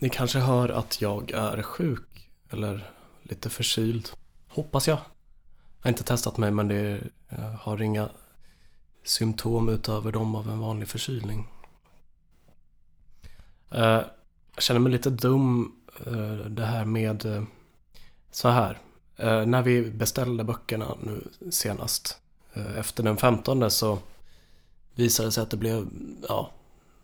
ni kanske hör att jag är sjuk eller lite förkyld. Hoppas jag. Jag har inte testat mig men det har inga symptom utöver dem av en vanlig förkylning. Eh, jag känner mig lite dum eh, det här med eh, så här. När vi beställde böckerna nu senast efter den 15 så visade det sig att det blev, ja,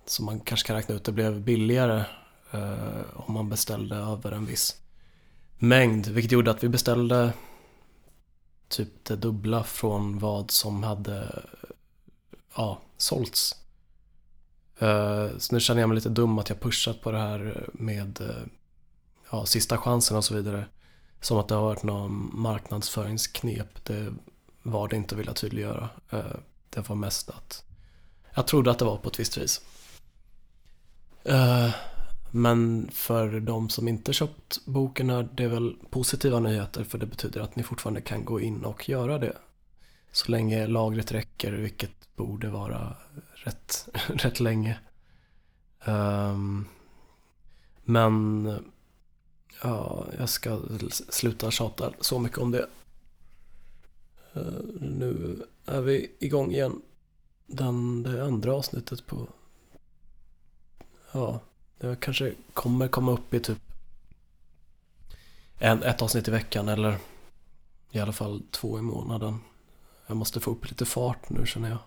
som man kanske kan räkna ut, det blev billigare Eh, om man beställde över en viss mängd. Vilket gjorde att vi beställde typ det dubbla från vad som hade ja, sålts. Eh, så nu känner jag mig lite dum att jag pushat på det här med eh, ja, sista chansen och så vidare. Som att det har varit någon marknadsföringsknep. Det var det inte vill jag tydliggöra. Det var mest att jag trodde att det var på ett visst vis. Men för de som inte köpt boken är det väl positiva nyheter för det betyder att ni fortfarande kan gå in och göra det. Så länge lagret räcker, vilket borde vara rätt, rätt länge. Um, men ja, jag ska sluta tjata så mycket om det. Uh, nu är vi igång igen. Den, det andra avsnittet på ja, det kanske kommer komma upp i typ en, ett avsnitt i veckan eller i alla fall två i månaden. Jag måste få upp lite fart nu känner jag.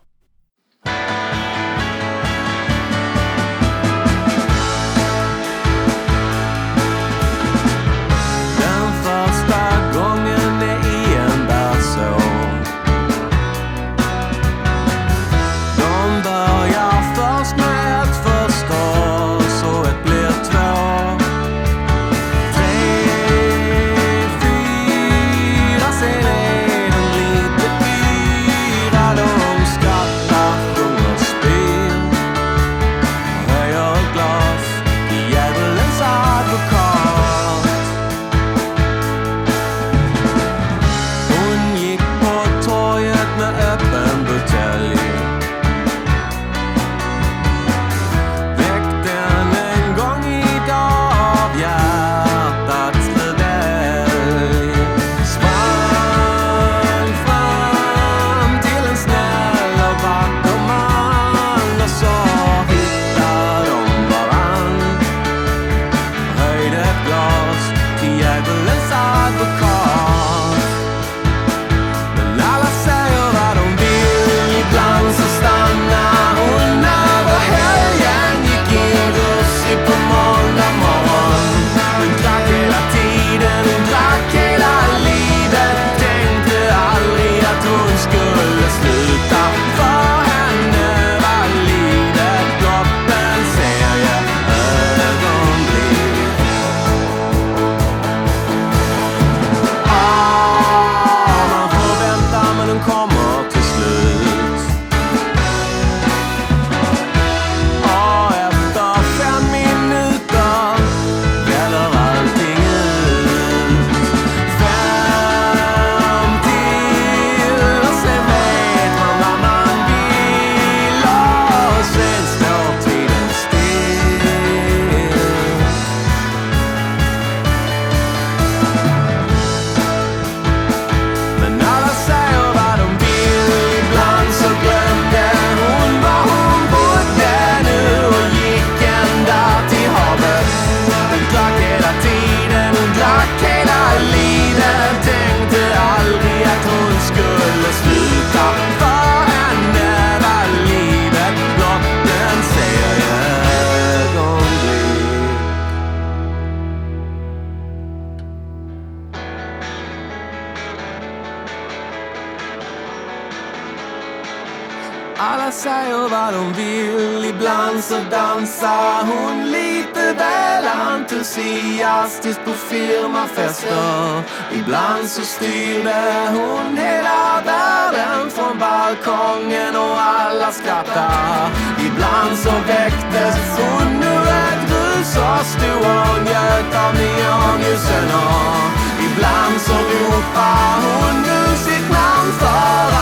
Dansar hon lite väl entusiastiskt på firmafester. Ibland så styrde hon hela världen från balkongen och alla skrattar. Ibland så väcktes hon ur ett rus och stod och njöt av neonljusen och ibland så ropar hon nu sitt namn för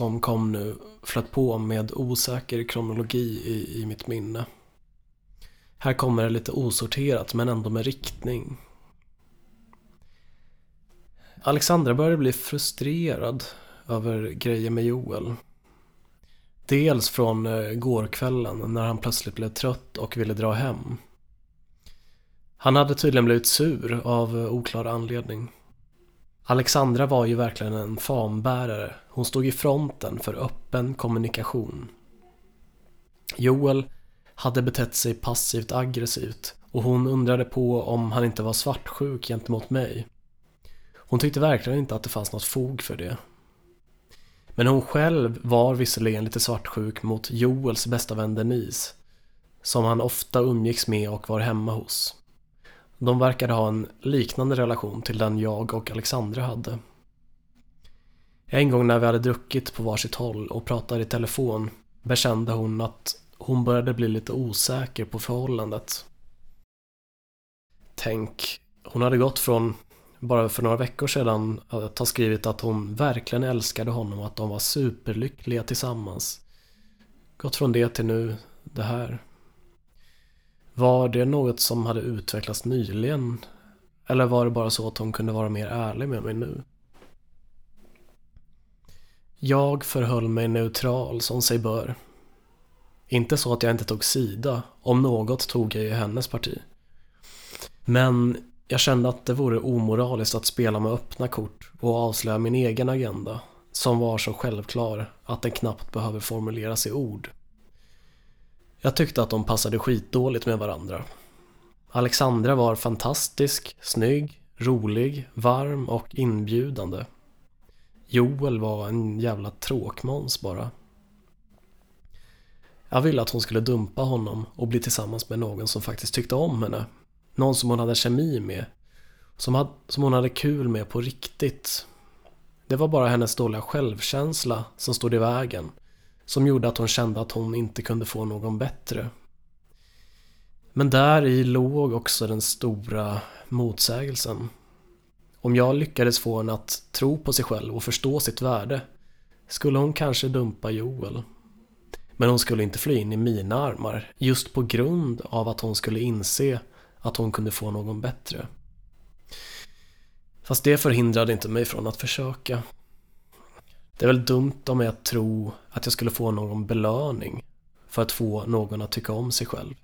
som kom nu flöt på med osäker kronologi i, i mitt minne. Här kommer det lite osorterat men ändå med riktning. Alexandra började bli frustrerad över grejer med Joel. Dels från eh, gårkvällen när han plötsligt blev trött och ville dra hem. Han hade tydligen blivit sur av eh, oklar anledning. Alexandra var ju verkligen en fanbärare. Hon stod i fronten för öppen kommunikation. Joel hade betett sig passivt aggressivt och hon undrade på om han inte var svartsjuk gentemot mig. Hon tyckte verkligen inte att det fanns något fog för det. Men hon själv var visserligen lite svartsjuk mot Joels bästa vän Denise, som han ofta umgicks med och var hemma hos. De verkade ha en liknande relation till den jag och Alexandra hade. En gång när vi hade druckit på varsitt håll och pratade i telefon bekände hon att hon började bli lite osäker på förhållandet. Tänk, hon hade gått från bara för några veckor sedan att ha skrivit att hon verkligen älskade honom och att de var superlyckliga tillsammans. Gått från det till nu det här. Var det något som hade utvecklats nyligen? Eller var det bara så att hon kunde vara mer ärlig med mig nu? Jag förhöll mig neutral som sig bör. Inte så att jag inte tog sida, om något tog jag i hennes parti. Men jag kände att det vore omoraliskt att spela med öppna kort och avslöja min egen agenda, som var så självklar att den knappt behöver formuleras i ord. Jag tyckte att de passade skitdåligt med varandra. Alexandra var fantastisk, snygg, rolig, varm och inbjudande. Joel var en jävla tråkmåns bara. Jag ville att hon skulle dumpa honom och bli tillsammans med någon som faktiskt tyckte om henne. Någon som hon hade kemi med. Som, had, som hon hade kul med på riktigt. Det var bara hennes dåliga självkänsla som stod i vägen som gjorde att hon kände att hon inte kunde få någon bättre. Men där i låg också den stora motsägelsen. Om jag lyckades få henne att tro på sig själv och förstå sitt värde skulle hon kanske dumpa Joel. Men hon skulle inte fly in i mina armar just på grund av att hon skulle inse att hon kunde få någon bättre. Fast det förhindrade inte mig från att försöka. Det är väl dumt av mig att tro att jag skulle få någon belöning för att få någon att tycka om sig själv.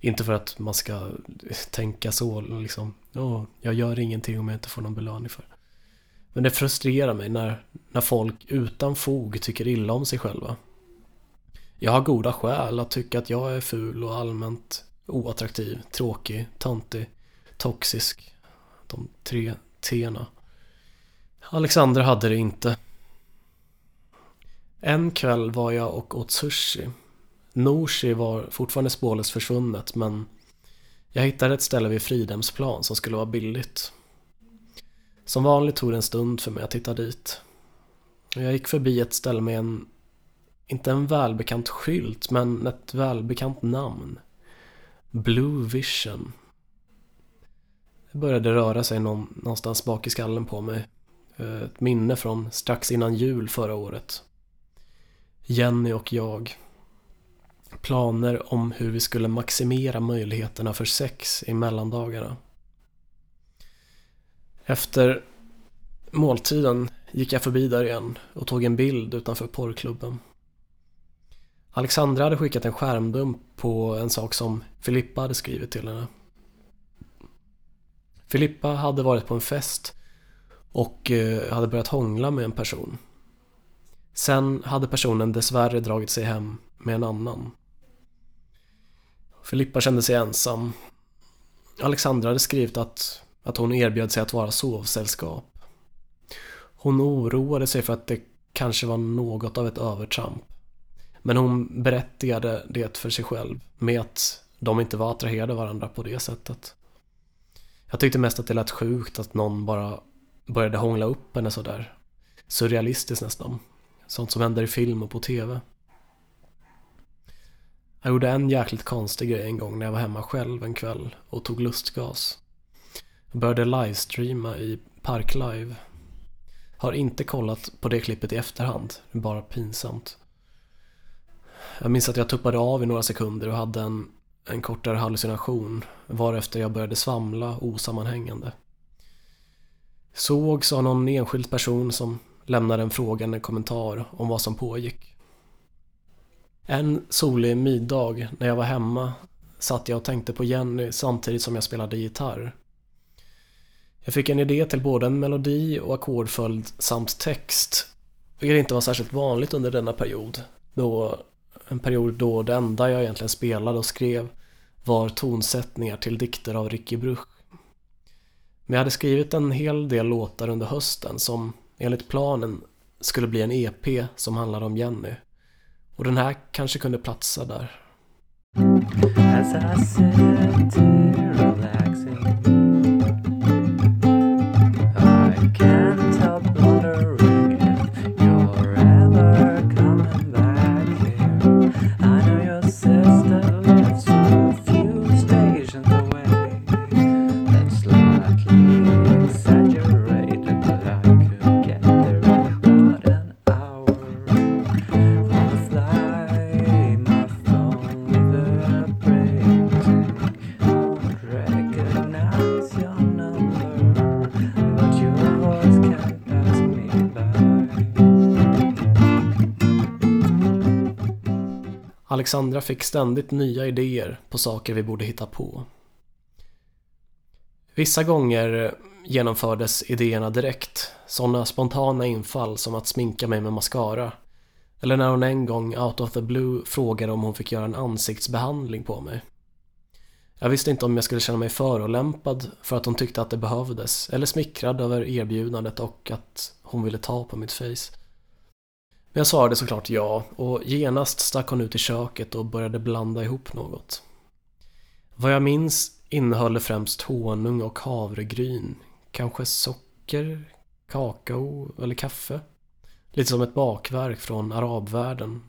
Inte för att man ska tänka så liksom, oh, jag gör ingenting om jag inte får någon belöning för Men det frustrerar mig när, när folk utan fog tycker illa om sig själva. Jag har goda skäl att tycka att jag är ful och allmänt oattraktiv, tråkig, töntig, toxisk. De tre T'na. Alexander hade det inte. En kväll var jag och åt sushi. Norsi var fortfarande spårlöst försvunnet men jag hittade ett ställe vid Fridhemsplan som skulle vara billigt. Som vanligt tog det en stund för mig att hitta dit. Jag gick förbi ett ställe med en, inte en välbekant skylt, men ett välbekant namn. Blue Vision. Det började röra sig någon, någonstans bak i skallen på mig. Eh, ett minne från strax innan jul förra året. Jenny och jag. Planer om hur vi skulle maximera möjligheterna för sex i mellandagarna. Efter måltiden gick jag förbi där igen och tog en bild utanför porrklubben. Alexandra hade skickat en skärmdump på en sak som Filippa hade skrivit till henne. Filippa hade varit på en fest och eh, hade börjat hångla med en person. Sen hade personen dessvärre dragit sig hem med en annan. Filippa kände sig ensam. Alexandra hade skrivit att, att hon erbjöd sig att vara sovsällskap. Hon oroade sig för att det kanske var något av ett övertramp. Men hon berättigade det för sig själv med att de inte var attraherade av varandra på det sättet. Jag tyckte mest att det lät sjukt att någon bara började hångla upp henne sådär. Surrealistiskt nästan. Sånt som händer i film och på TV. Jag gjorde en jäkligt konstig grej en gång när jag var hemma själv en kväll och tog lustgas. Jag började livestreama i Parklive. Har inte kollat på det klippet i efterhand, det är bara pinsamt. Jag minns att jag tuppade av i några sekunder och hade en, en kortare hallucination varefter jag började svamla osammanhängande. Sågs av någon enskild person som lämnade en frågande kommentar om vad som pågick. En solig middag när jag var hemma satt jag och tänkte på Jenny samtidigt som jag spelade gitarr. Jag fick en idé till både en melodi och ackordföljd samt text, vilket inte var särskilt vanligt under denna period. Då, en period då det enda jag egentligen spelade och skrev var tonsättningar till dikter av Ricky Bruch. Men jag hade skrivit en hel del låtar under hösten som enligt planen skulle bli en EP som handlade om Jenny. Och den här kanske kunde platsa där. As I sit relaxing I can't Alexandra fick ständigt nya idéer på saker vi borde hitta på. Vissa gånger genomfördes idéerna direkt, sådana spontana infall som att sminka mig med mascara. Eller när hon en gång out of the blue frågade om hon fick göra en ansiktsbehandling på mig. Jag visste inte om jag skulle känna mig förolämpad för att hon tyckte att det behövdes eller smickrad över erbjudandet och att hon ville ta på mitt face. Men jag svarade såklart ja och genast stack hon ut i köket och började blanda ihop något. Vad jag minns innehöll det främst honung och havregryn. Kanske socker, kakao eller kaffe. Lite som ett bakverk från arabvärlden.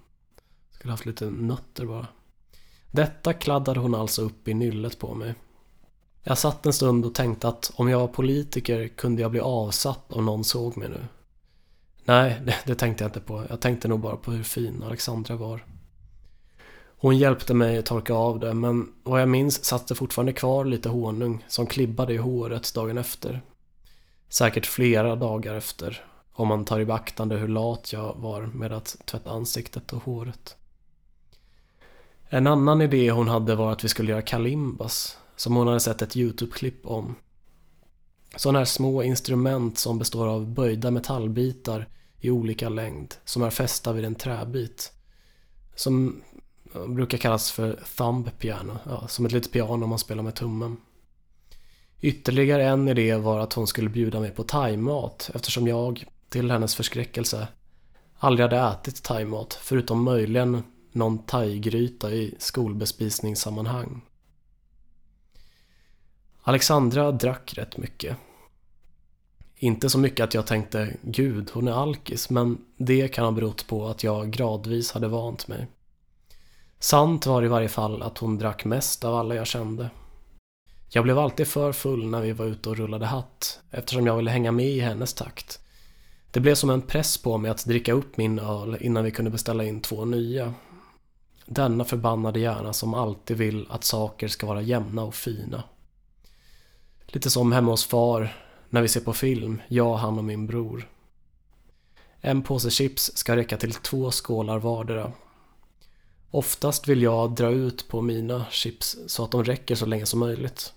Skulle haft lite nötter bara. Detta kladdade hon alltså upp i nyllet på mig. Jag satt en stund och tänkte att om jag var politiker kunde jag bli avsatt om någon såg mig nu. Nej, det, det tänkte jag inte på. Jag tänkte nog bara på hur fin Alexandra var. Hon hjälpte mig att torka av det, men vad jag minns satt det fortfarande kvar lite honung som klibbade i håret dagen efter. Säkert flera dagar efter, om man tar i beaktande hur lat jag var med att tvätta ansiktet och håret. En annan idé hon hade var att vi skulle göra kalimbas, som hon hade sett ett YouTube-klipp om. Sådana här små instrument som består av böjda metallbitar i olika längd, som är fästa vid en träbit. Som brukar kallas för thumb piano, ja, som ett litet piano man spelar med tummen. Ytterligare en idé var att hon skulle bjuda mig på thaimat eftersom jag, till hennes förskräckelse, aldrig hade ätit thaimat förutom möjligen någon thaigryta i skolbespisningssammanhang. Alexandra drack rätt mycket. Inte så mycket att jag tänkte gud, hon är alkis, men det kan ha berott på att jag gradvis hade vant mig. Sant var i varje fall att hon drack mest av alla jag kände. Jag blev alltid för full när vi var ute och rullade hatt eftersom jag ville hänga med i hennes takt. Det blev som en press på mig att dricka upp min öl innan vi kunde beställa in två nya. Denna förbannade hjärna som alltid vill att saker ska vara jämna och fina. Lite som hemma hos far när vi ser på film, jag, han och min bror. En påse chips ska räcka till två skålar vardera. Oftast vill jag dra ut på mina chips så att de räcker så länge som möjligt.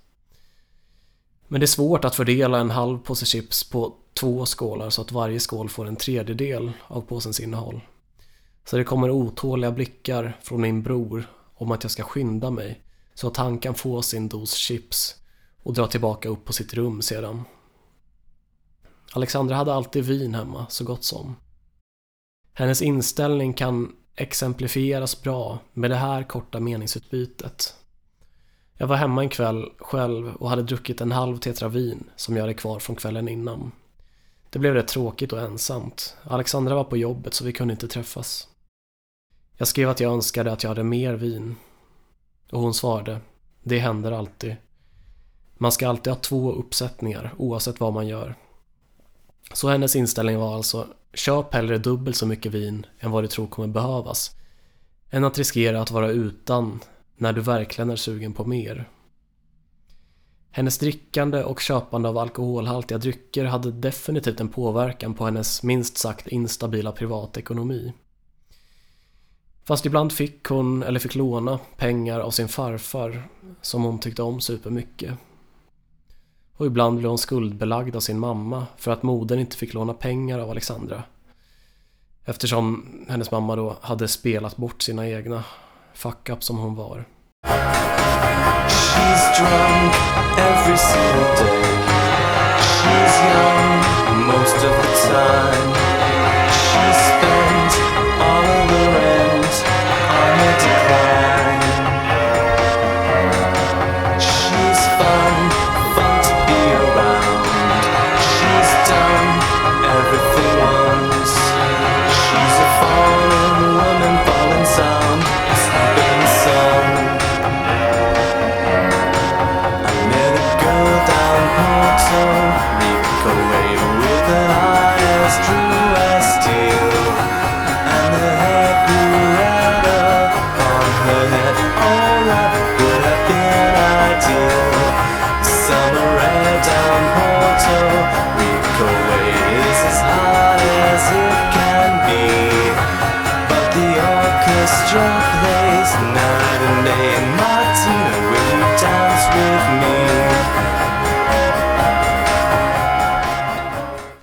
Men det är svårt att fördela en halv påse chips på två skålar så att varje skål får en tredjedel av påsens innehåll. Så det kommer otåliga blickar från min bror om att jag ska skynda mig så att han kan få sin dos chips och dra tillbaka upp på sitt rum sedan. Alexandra hade alltid vin hemma, så gott som. Hennes inställning kan exemplifieras bra med det här korta meningsutbytet. Jag var hemma en kväll själv och hade druckit en halv tetra vin som jag hade kvar från kvällen innan. Det blev rätt tråkigt och ensamt. Alexandra var på jobbet så vi kunde inte träffas. Jag skrev att jag önskade att jag hade mer vin. Och hon svarade, det händer alltid. Man ska alltid ha två uppsättningar oavsett vad man gör. Så hennes inställning var alltså, köp hellre dubbelt så mycket vin än vad du tror kommer behövas, än att riskera att vara utan när du verkligen är sugen på mer. Hennes drickande och köpande av alkoholhaltiga drycker hade definitivt en påverkan på hennes minst sagt instabila privatekonomi. Fast ibland fick hon, eller fick låna, pengar av sin farfar som hon tyckte om supermycket. Och ibland blev hon skuldbelagd av sin mamma för att modern inte fick låna pengar av Alexandra. Eftersom hennes mamma då hade spelat bort sina egna fuck-up som hon var. She's drunk every single day She's young most of the time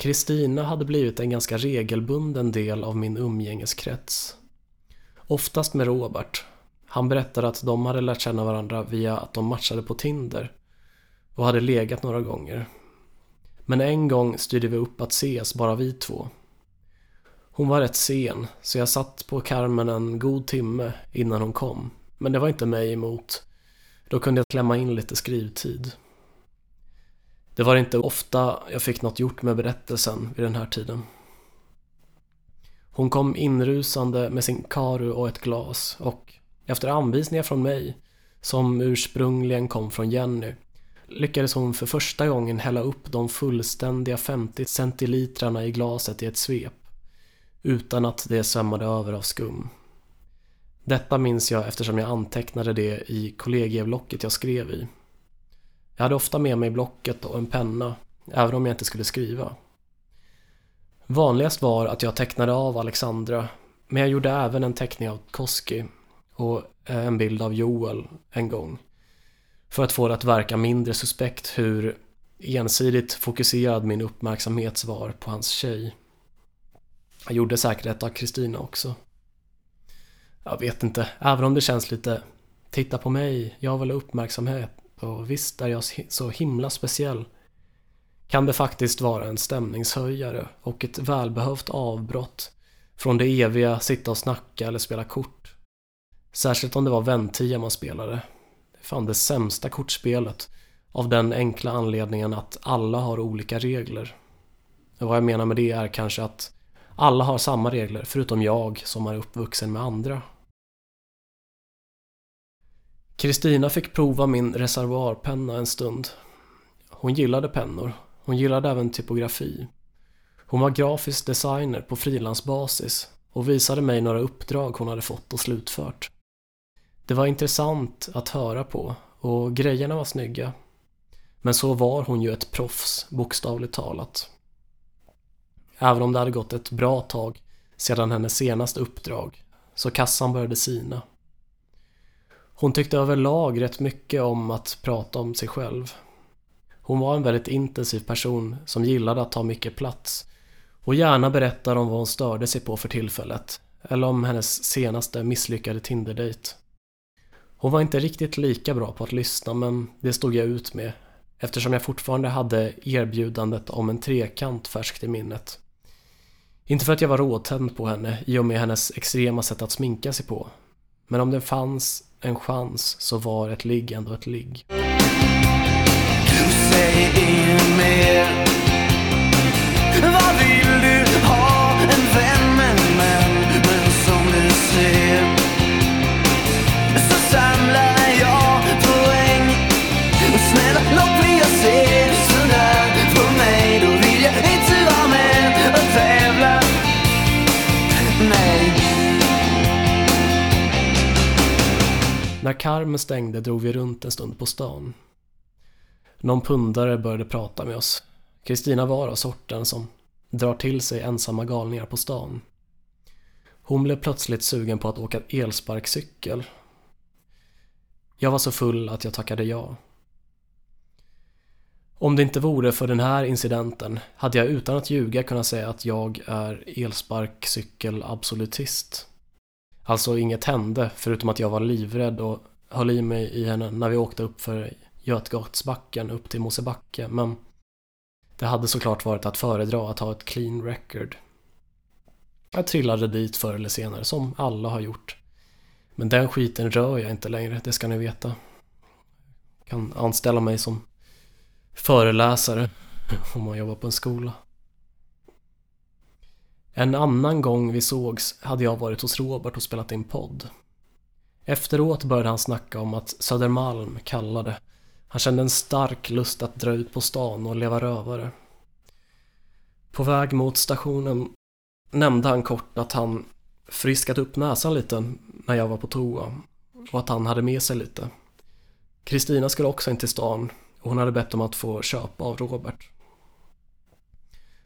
Kristina hade blivit en ganska regelbunden del av min umgängeskrets. Oftast med Robert. Han berättade att de hade lärt känna varandra via att de matchade på Tinder och hade legat några gånger. Men en gång styrde vi upp att ses, bara vi två. Hon var rätt sen, så jag satt på karmen en god timme innan hon kom. Men det var inte mig emot. Då kunde jag klämma in lite skrivtid. Det var inte ofta jag fick något gjort med berättelsen vid den här tiden. Hon kom inrusande med sin karu och ett glas och efter anvisningar från mig, som ursprungligen kom från Jenny, lyckades hon för första gången hälla upp de fullständiga 50 centilitrarna i glaset i ett svep utan att det svämmade över av skum. Detta minns jag eftersom jag antecknade det i kollegieblocket jag skrev i. Jag hade ofta med mig blocket och en penna, även om jag inte skulle skriva. Vanligast var att jag tecknade av Alexandra, men jag gjorde även en teckning av Koski och eh, en bild av Joel en gång. För att få det att verka mindre suspekt hur ensidigt fokuserad min uppmärksamhet var på hans tjej. Jag gjorde säkert ett av Kristina också. Jag vet inte, även om det känns lite Titta på mig, jag vill ha uppmärksamhet och visst är jag så himla speciell. Kan det faktiskt vara en stämningshöjare och ett välbehövt avbrott från det eviga sitta och snacka eller spela kort. Särskilt om det var väntia man spelade. Det är fan det sämsta kortspelet av den enkla anledningen att alla har olika regler. Och vad jag menar med det är kanske att alla har samma regler förutom jag som är uppvuxen med andra. Kristina fick prova min reservoarpenna en stund. Hon gillade pennor. Hon gillade även typografi. Hon var grafisk designer på frilansbasis och visade mig några uppdrag hon hade fått och slutfört. Det var intressant att höra på och grejerna var snygga. Men så var hon ju ett proffs, bokstavligt talat. Även om det hade gått ett bra tag sedan hennes senaste uppdrag, så kassan började sina. Hon tyckte överlag rätt mycket om att prata om sig själv. Hon var en väldigt intensiv person som gillade att ta mycket plats och gärna berättar om vad hon störde sig på för tillfället eller om hennes senaste misslyckade Tinder-dejt. Hon var inte riktigt lika bra på att lyssna men det stod jag ut med eftersom jag fortfarande hade erbjudandet om en trekant färskt i minnet. Inte för att jag var råtänd på henne i och med hennes extrema sätt att sminka sig på. Men om det fanns en chans så var ett ligg ändå ett ligg. Du säger inget mer Vad vill du När Carmen stängde drog vi runt en stund på stan. Någon pundare började prata med oss. Kristina var av sorten som drar till sig ensamma galningar på stan. Hon blev plötsligt sugen på att åka elsparkcykel. Jag var så full att jag tackade ja. Om det inte vore för den här incidenten hade jag utan att ljuga kunnat säga att jag är elsparkcykelabsolutist. Alltså inget hände förutom att jag var livrädd och höll i mig i henne när vi åkte upp för Götgatsbacken upp till Mosebacke men det hade såklart varit att föredra att ha ett clean record. Jag trillade dit förr eller senare, som alla har gjort. Men den skiten rör jag inte längre, det ska ni veta. Jag kan anställa mig som föreläsare om man jobbar på en skola. En annan gång vi sågs hade jag varit hos Robert och spelat in podd. Efteråt började han snacka om att Södermalm kallade. Han kände en stark lust att dra ut på stan och leva rövare. På väg mot stationen nämnde han kort att han friskat upp näsan lite när jag var på toa och att han hade med sig lite. Kristina skulle också in till stan och hon hade bett om att få köpa av Robert.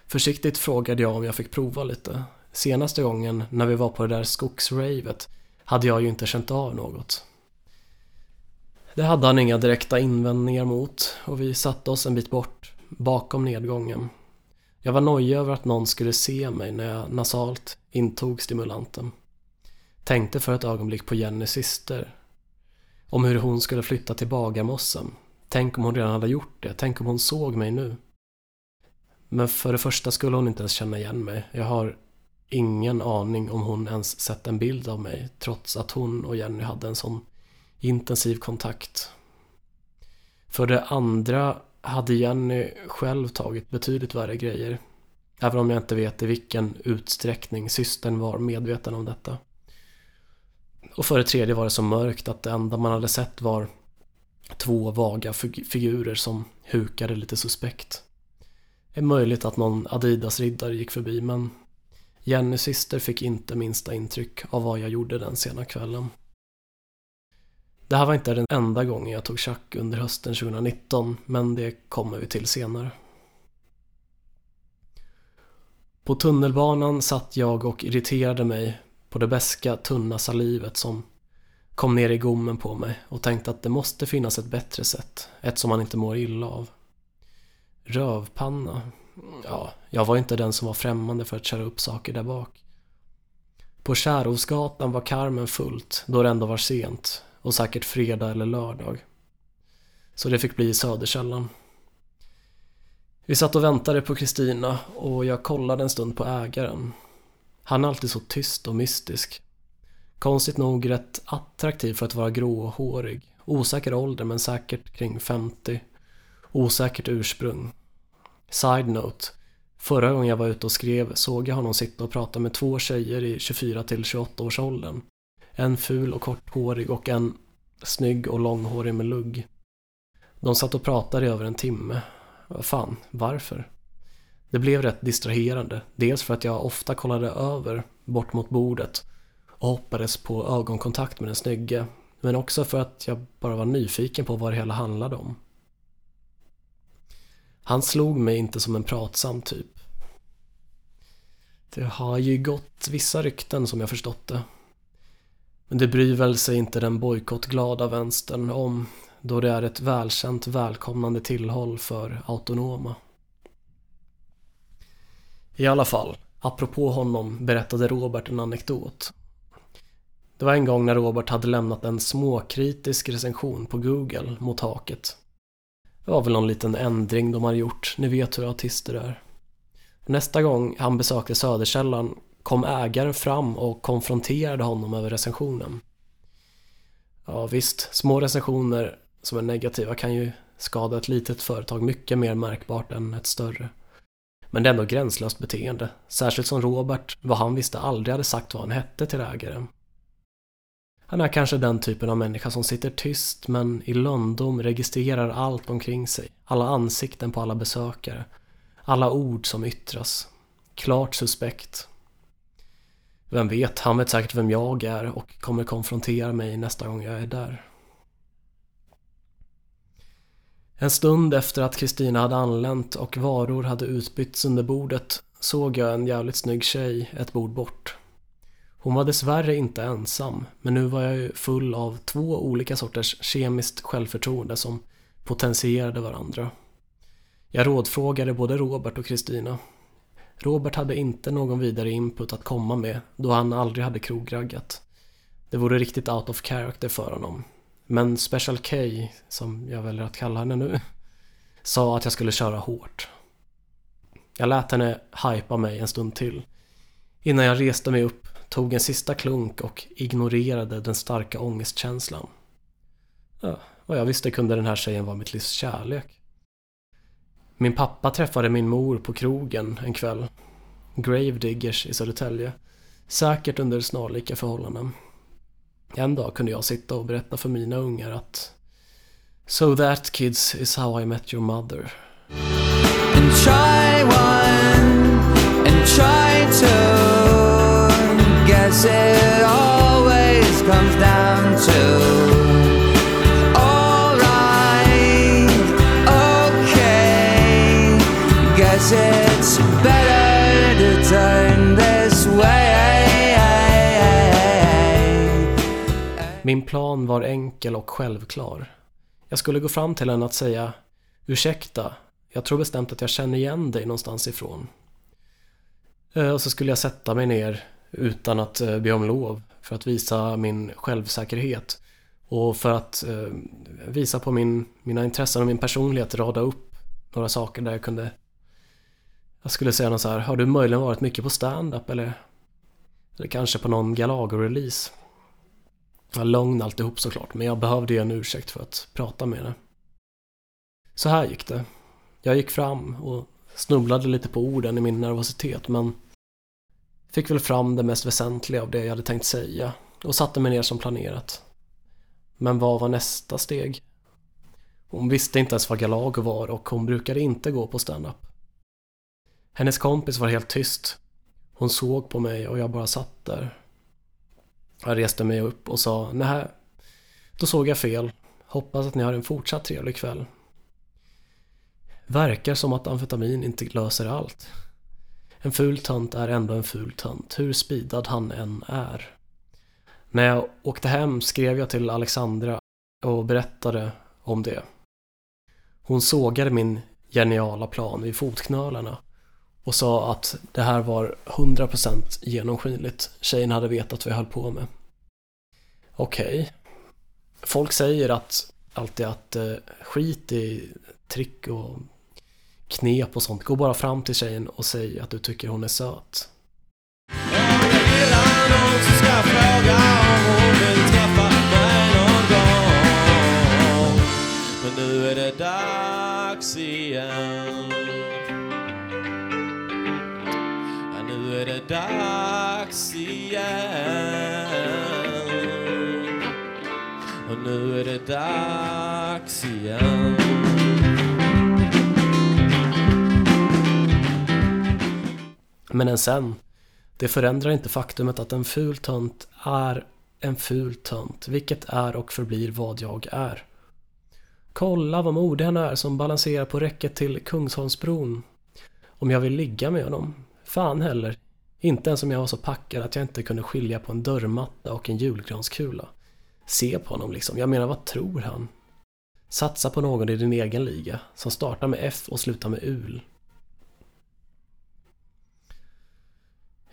Försiktigt frågade jag om jag fick prova lite. Senaste gången när vi var på det där skogsravet hade jag ju inte känt av något. Det hade han inga direkta invändningar mot och vi satte oss en bit bort, bakom nedgången. Jag var nojig över att någon skulle se mig när jag nasalt intog stimulanten. Tänkte för ett ögonblick på Jennys syster. Om hur hon skulle flytta till Bagarmossen. Tänk om hon redan hade gjort det. Tänk om hon såg mig nu. Men för det första skulle hon inte ens känna igen mig. Jag har ingen aning om hon ens sett en bild av mig trots att hon och Jenny hade en sån intensiv kontakt. För det andra hade Jenny själv tagit betydligt värre grejer. Även om jag inte vet i vilken utsträckning systern var medveten om detta. Och för det tredje var det så mörkt att det enda man hade sett var två vaga figurer som hukade lite suspekt. Det är möjligt att någon Adidas-riddare gick förbi men Jennys syster fick inte minsta intryck av vad jag gjorde den sena kvällen. Det här var inte den enda gången jag tog tjack under hösten 2019, men det kommer vi till senare. På tunnelbanan satt jag och irriterade mig på det beska tunna salivet som kom ner i gommen på mig och tänkte att det måste finnas ett bättre sätt, ett som man inte mår illa av. Rövpanna? Ja, jag var inte den som var främmande för att köra upp saker där bak. På Kärhovsgatan var karmen fullt, då det ändå var sent, och säkert fredag eller lördag. Så det fick bli Söderkällan. Vi satt och väntade på Kristina och jag kollade en stund på ägaren. Han är alltid så tyst och mystisk. Konstigt nog rätt attraktiv för att vara gråhårig. Osäker ålder men säkert kring 50. Osäkert ursprung. Side-note. Förra gången jag var ute och skrev såg jag honom sitta och prata med två tjejer i 24 till 28 års åldern. En ful och korthårig och en snygg och långhårig med lugg. De satt och pratade i över en timme. Vad fan, varför? Det blev rätt distraherande. Dels för att jag ofta kollade över bort mot bordet och hoppades på ögonkontakt med den snygge. Men också för att jag bara var nyfiken på vad det hela handlade om. Han slog mig inte som en pratsam typ. Det har ju gått vissa rykten som jag förstått det men det bryr väl sig inte den bojkottglada vänstern om då det är ett välkänt välkomnande tillhåll för autonoma. I alla fall, apropå honom berättade Robert en anekdot. Det var en gång när Robert hade lämnat en småkritisk recension på Google mot haket. Det var väl någon liten ändring de hade gjort, ni vet hur autister är. Nästa gång han besökte Söderkällan kom ägaren fram och konfronterade honom över recensionen. Ja visst, små recensioner som är negativa kan ju skada ett litet företag mycket mer märkbart än ett större. Men det är ändå gränslöst beteende, särskilt som Robert, vad han visste, aldrig hade sagt vad han hette till ägaren. Han är kanske den typen av människa som sitter tyst men i lönndom registrerar allt omkring sig, alla ansikten på alla besökare, alla ord som yttras. Klart suspekt. Vem vet, han vet säkert vem jag är och kommer konfrontera mig nästa gång jag är där. En stund efter att Kristina hade anlänt och varor hade utbytts under bordet såg jag en jävligt snygg tjej ett bord bort. Hon var dessvärre inte ensam, men nu var jag ju full av två olika sorters kemiskt självförtroende som potentierade varandra. Jag rådfrågade både Robert och Kristina. Robert hade inte någon vidare input att komma med då han aldrig hade krograggat. Det vore riktigt out of character för honom. Men Special K, som jag väljer att kalla henne nu, sa att jag skulle köra hårt. Jag lät henne hypa mig en stund till. Innan jag reste mig upp, tog en sista klunk och ignorerade den starka ångestkänslan. Ja, vad jag visste kunde den här tjejen vara mitt livs kärlek. Min pappa träffade min mor på krogen en kväll. Gravediggers i Södertälje. Säkert under snarlika förhållanden. En dag kunde jag sitta och berätta för mina ungar att So that kids is how I met your mother. And try one and try two Guess it always comes down to Guess it's better to turn this way Min plan var enkel och självklar. Jag skulle gå fram till henne att säga Ursäkta, jag tror bestämt att jag känner igen dig någonstans ifrån. Eh, och så skulle jag sätta mig ner utan att eh, be om lov för att visa min självsäkerhet och för att eh, visa på min, mina intressen och min personlighet, rada upp några saker där jag kunde jag skulle säga något så här, har du möjligen varit mycket på stand-up eller, eller kanske på någon Galago-release? Jag lögn alltihop såklart, men jag behövde ju en ursäkt för att prata med henne. Så här gick det. Jag gick fram och snubblade lite på orden i min nervositet, men fick väl fram det mest väsentliga av det jag hade tänkt säga och satte mig ner som planerat. Men vad var nästa steg? Hon visste inte ens vad Galago var och hon brukade inte gå på standup. Hennes kompis var helt tyst. Hon såg på mig och jag bara satt där. Jag reste mig upp och sa nej, då såg jag fel. Hoppas att ni har en fortsatt trevlig kväll. Verkar som att amfetamin inte löser allt. En ful tant är ändå en ful tant, hur spidad han än är. När jag åkte hem skrev jag till Alexandra och berättade om det. Hon sågade min geniala plan vid fotknölarna och sa att det här var 100% genomskinligt. Tjejen hade vetat vad jag höll på med. Okej. Okay. Folk säger att alltid att eh, skit i trick och knep och sånt. Gå bara fram till tjejen och säg att du tycker hon är söt. Men nu är det dags igen ja, Nu är det dags igen Och nu är det dags igen Men än sen, det förändrar inte faktumet att en ful tönt är en ful tönt, vilket är och förblir vad jag är. Kolla vad modig han är som balanserar på räcket till Kungsholmsbron. Om jag vill ligga med honom? Fan heller. Inte ens om jag var så packad att jag inte kunde skilja på en dörrmatta och en julgranskula. Se på honom liksom, jag menar vad tror han? Satsa på någon i din egen liga, som startar med F och slutar med UL.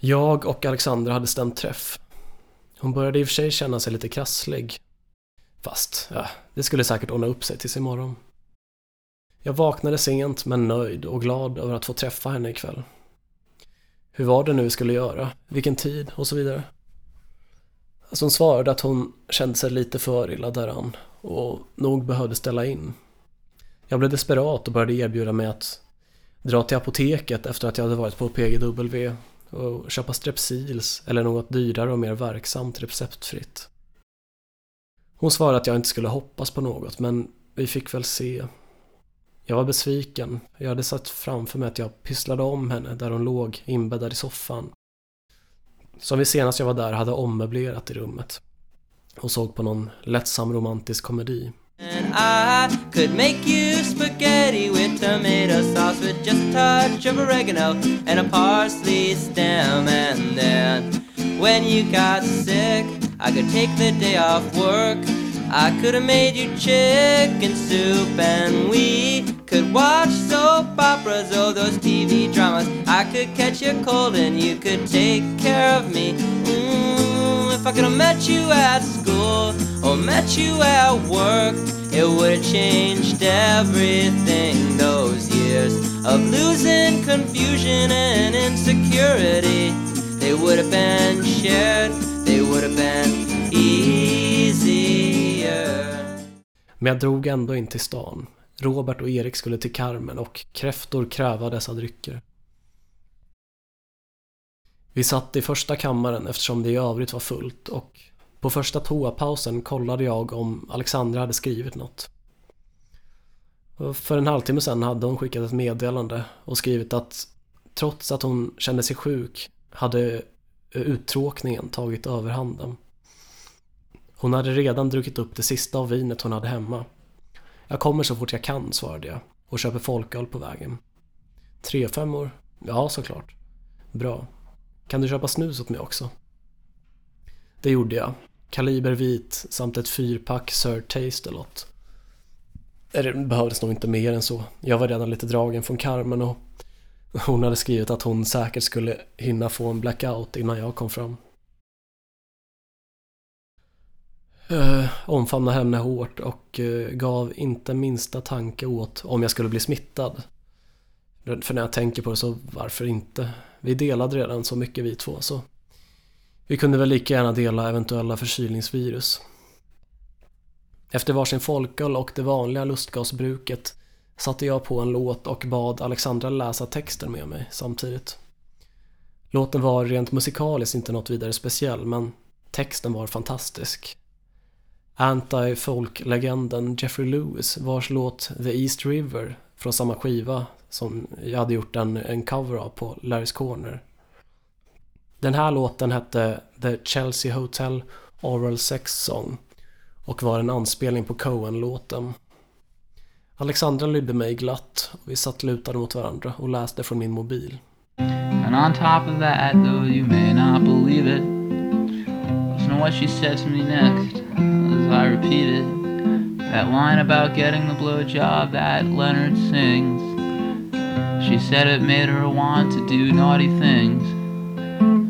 Jag och Alexandra hade stämt träff. Hon började i och för sig känna sig lite krasslig. Fast, ja, det skulle säkert ordna upp sig tills imorgon. Jag vaknade sent men nöjd och glad över att få träffa henne ikväll. Hur var det nu vi skulle göra? Vilken tid? Och så vidare. Alltså hon svarade att hon kände sig lite för illa däran och nog behövde ställa in. Jag blev desperat och började erbjuda mig att dra till apoteket efter att jag hade varit på PGW och köpa Strepsils eller något dyrare och mer verksamt receptfritt. Hon svarade att jag inte skulle hoppas på något, men vi fick väl se. Jag var besviken. Jag hade sett framför mig att jag pysslade om henne där hon låg inbäddad i soffan. som vi senast jag var där hade ommöblerat i rummet och såg på någon lättsam romantisk komedi. And I could make you spaghetti with tomato sauce with just a touch of oregano and a parsley stem. And then when you got sick, I could take the day off work. I could have made you chicken soup and we soap operas, oh those TV dramas. I could catch a cold and you could take care of me. Mm, if I could have met you at school or met you at work, it would have changed everything. Those years of losing confusion and insecurity, they would have been shared, they would have been easier. Men jag drog ändå in till stan. Robert och Erik skulle till Carmen och kräftor kräva dessa drycker. Vi satt i första kammaren eftersom det i övrigt var fullt och på första toapausen kollade jag om Alexandra hade skrivit något. För en halvtimme sedan hade hon skickat ett meddelande och skrivit att trots att hon kände sig sjuk hade uttråkningen tagit överhanden. Hon hade redan druckit upp det sista av vinet hon hade hemma. Jag kommer så fort jag kan, svarade jag och köper folköl på vägen. Tre femmor? Ja, såklart. Bra. Kan du köpa snus åt mig också? Det gjorde jag. Kaliber vit samt ett fyrpack Sir Taste-a-lot. Det behövdes nog inte mer än så. Jag var redan lite dragen från Carmen och hon hade skrivit att hon säkert skulle hinna få en blackout innan jag kom fram. Eh, omfamnade henne hårt och eh, gav inte minsta tanke åt om jag skulle bli smittad. För när jag tänker på det så varför inte? Vi delade redan så mycket vi två så vi kunde väl lika gärna dela eventuella förkylningsvirus. Efter varsin folköl och det vanliga lustgasbruket satte jag på en låt och bad Alexandra läsa texten med mig samtidigt. Låten var rent musikaliskt inte något vidare speciell men texten var fantastisk. Anti-folk-legenden Jeffrey Lewis vars låt The East River från samma skiva som jag hade gjort en, en cover av på Larry's Corner. Den här låten hette The Chelsea Hotel Oral Sex Song och var en anspelning på Cohen-låten. Alexandra lydde mig glatt och vi satt lutade mot varandra och läste från min mobil. And on top of that, though you may not believe it, listen to what she said to me next as I repeated that line about getting the blowjob that Leonard sings. She said it made her want to do naughty things.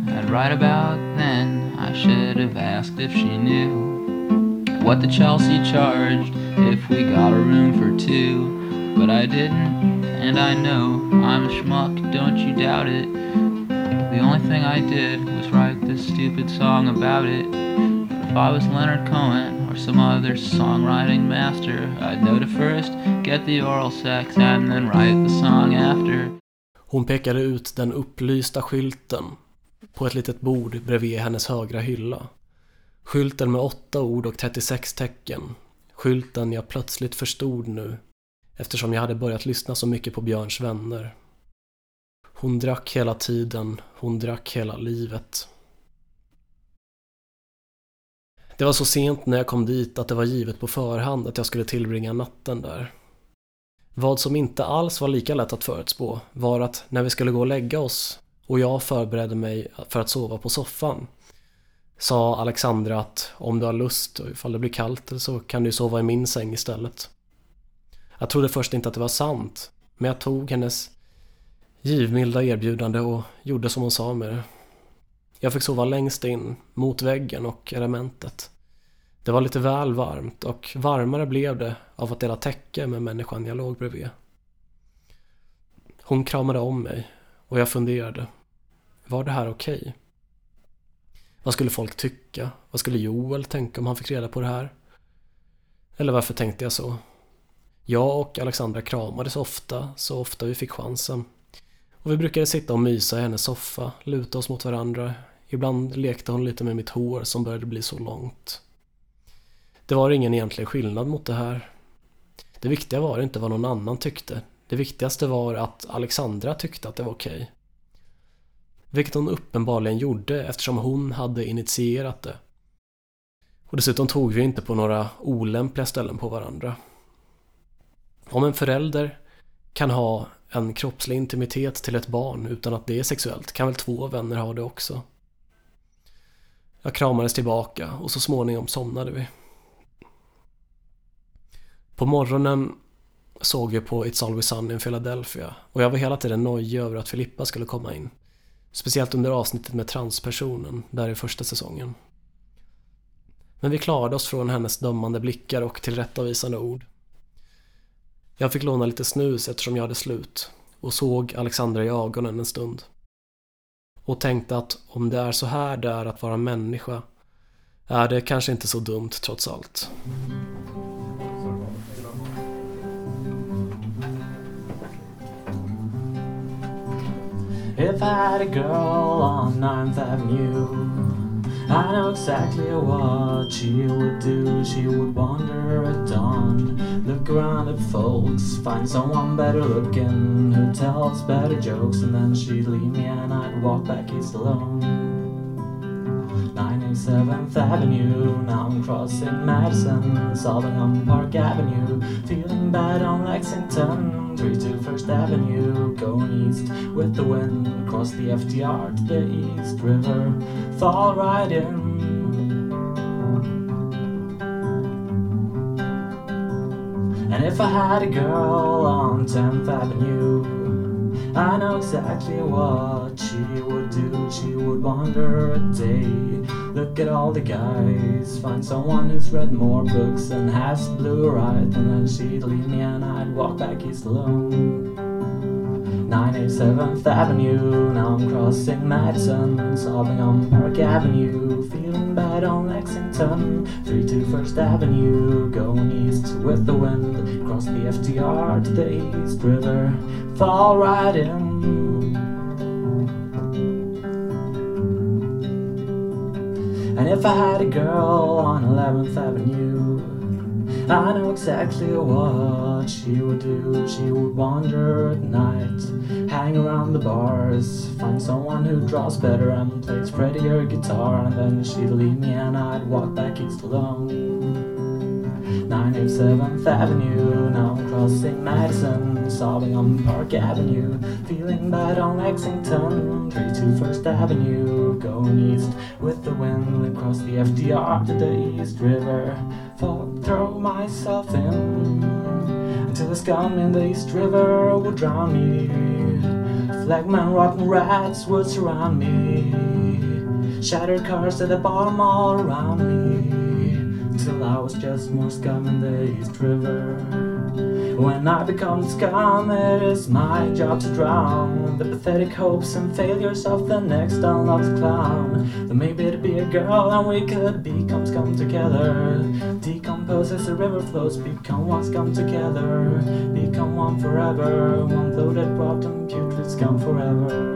And right about then, I should have asked if she knew what the Chelsea charged if we got a room for two. But I didn't, and I know I'm a schmuck, don't you doubt it. The only thing I did was write this stupid song about it. If I was Leonard Cohen or some other songwriting master, I'd know to first get the oral sex and then write the song after. Hon pekade ut den upplysta skylten på ett litet bord bredvid hennes högra hylla. Skylten med åtta ord och 36 tecken. Skylten jag plötsligt förstod nu eftersom jag hade börjat lyssna så mycket på Björns vänner. Hon drack hela tiden, hon drack hela livet. Det var så sent när jag kom dit att det var givet på förhand att jag skulle tillbringa natten där. Vad som inte alls var lika lätt att förutspå var att när vi skulle gå och lägga oss och jag förberedde mig för att sova på soffan sa Alexandra att om du har lust och ifall det blir kallt så kan du sova i min säng istället. Jag trodde först inte att det var sant men jag tog hennes givmilda erbjudande och gjorde som hon sa med det. Jag fick sova längst in, mot väggen och elementet. Det var lite väl varmt och varmare blev det av att dela täcke med människan jag låg bredvid. Hon kramade om mig och jag funderade. Var det här okej? Okay? Vad skulle folk tycka? Vad skulle Joel tänka om han fick reda på det här? Eller varför tänkte jag så? Jag och Alexandra kramades ofta, så ofta vi fick chansen. Och vi brukade sitta och mysa i hennes soffa, luta oss mot varandra. Ibland lekte hon lite med mitt hår som började bli så långt. Det var ingen egentlig skillnad mot det här. Det viktiga var inte vad någon annan tyckte. Det viktigaste var att Alexandra tyckte att det var okej. Vilket hon uppenbarligen gjorde eftersom hon hade initierat det. Och dessutom tog vi inte på några olämpliga ställen på varandra. Om en förälder kan ha en kroppslig intimitet till ett barn utan att det är sexuellt kan väl två vänner ha det också. Jag kramades tillbaka och så småningom somnade vi. På morgonen såg vi på It's Always Sunny in Philadelphia och jag var hela tiden nojig över att Filippa skulle komma in. Speciellt under avsnittet med transpersonen, där i första säsongen. Men vi klarade oss från hennes dömande blickar och tillrättavisande ord. Jag fick låna lite snus eftersom jag hade slut och såg Alexandra i ögonen en stund. Och tänkte att om det är så här det är att vara människa är det kanske inte så dumt trots allt. If I had a girl on 9th Avenue, I know exactly what she would do. She would wander at dawn, look around at folks, find someone better looking who tells better jokes, and then she'd leave me and I'd walk back east alone. 97th Avenue, now I'm crossing Madison, solving on Park Avenue, feeling bad on Lexington. 32 First Avenue, going east with the wind, across the FDR to the East River, fall right in. And if I had a girl on 10th Avenue, I know exactly what she would do. She would wander a day, look at all the guys, find someone who's read more books and has bluer eyes, and then she'd leave me and I'd walk back east alone. 97th Avenue, now I'm crossing Madison, sobbing on Park Avenue, feeling bad on Lexington, 32 First Avenue, going east with the wind, cross the FDR to the East River, fall right in. And if I had a girl on 11th Avenue, I know exactly what she would do. She would wander at night, hang around the bars, find someone who draws better and plays prettier guitar, and then she'd leave me and I'd walk back east alone. 97th Avenue, now I'm crossing Madison, sobbing on Park Avenue, feeling bad on Lexington, 32 First Avenue, going east with the wind across the FDR to the East River, fall, throw myself in until the scum in the East River would drown me. Flagman, rotten rats would surround me, shattered cars at the bottom all around me till I was just more scum in the East River. When I become scum, it is my job to drown the pathetic hopes and failures of the next unloved clown. Then maybe it'd be a girl and we could become scum together. Decompose as the river flows, become one scum together. Become one forever, one bloated, rotten, putrid scum forever.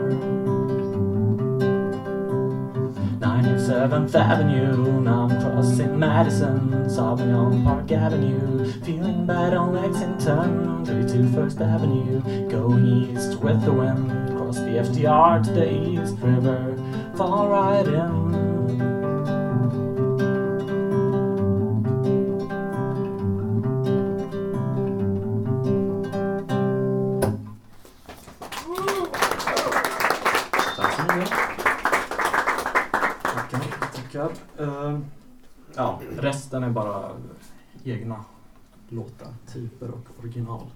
97th Avenue, now I'm crossing Madison, sobbing on Park Avenue, feeling bad on Lexington, 32 First Avenue, going east with the wind, cross the FDR to the East River, fall right in. Resten är bara egna låtar, typer och original.